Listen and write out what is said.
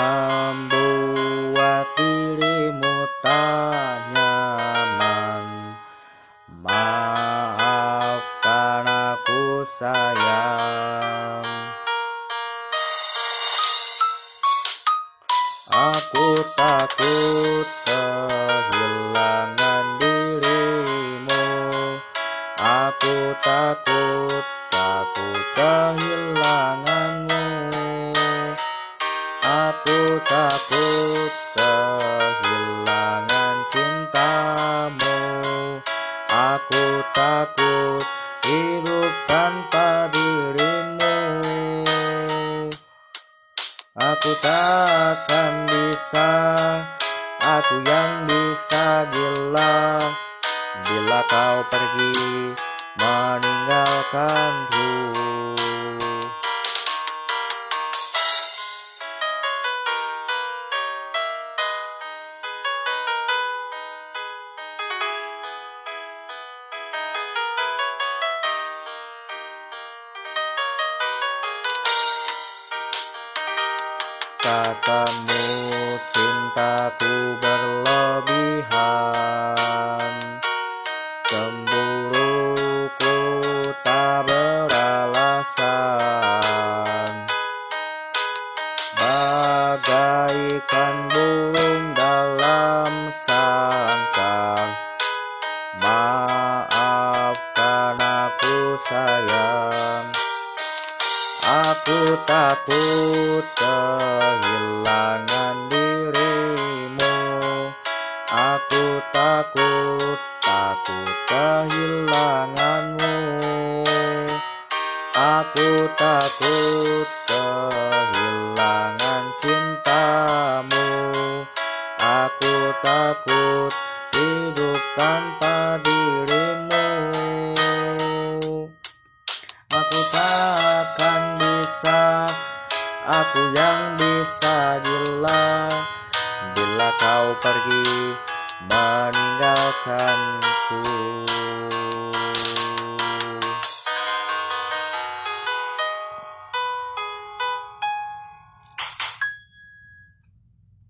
membuat dirimu tak nyaman. Maafkan aku sayang. Aku takut kehilangan dirimu. Aku takut, takut kehilanganmu. Aku takut kehilangan cintamu. Aku takut hidup tanpa dirimu. Aku takkan bisa, aku yang bisa gila bila kau pergi Katamu cintaku berlebihan. Cemburuku tak beralasan. Bagaikan burung dalam sancang Maafkan aku sayang Aku takut kehilangan dirimu. Aku takut, takut kehilanganmu. Aku takut kehilangan cintamu. Aku takut hidup tanpa dirimu aku yang bisa gila. Bila kau pergi meninggalkanku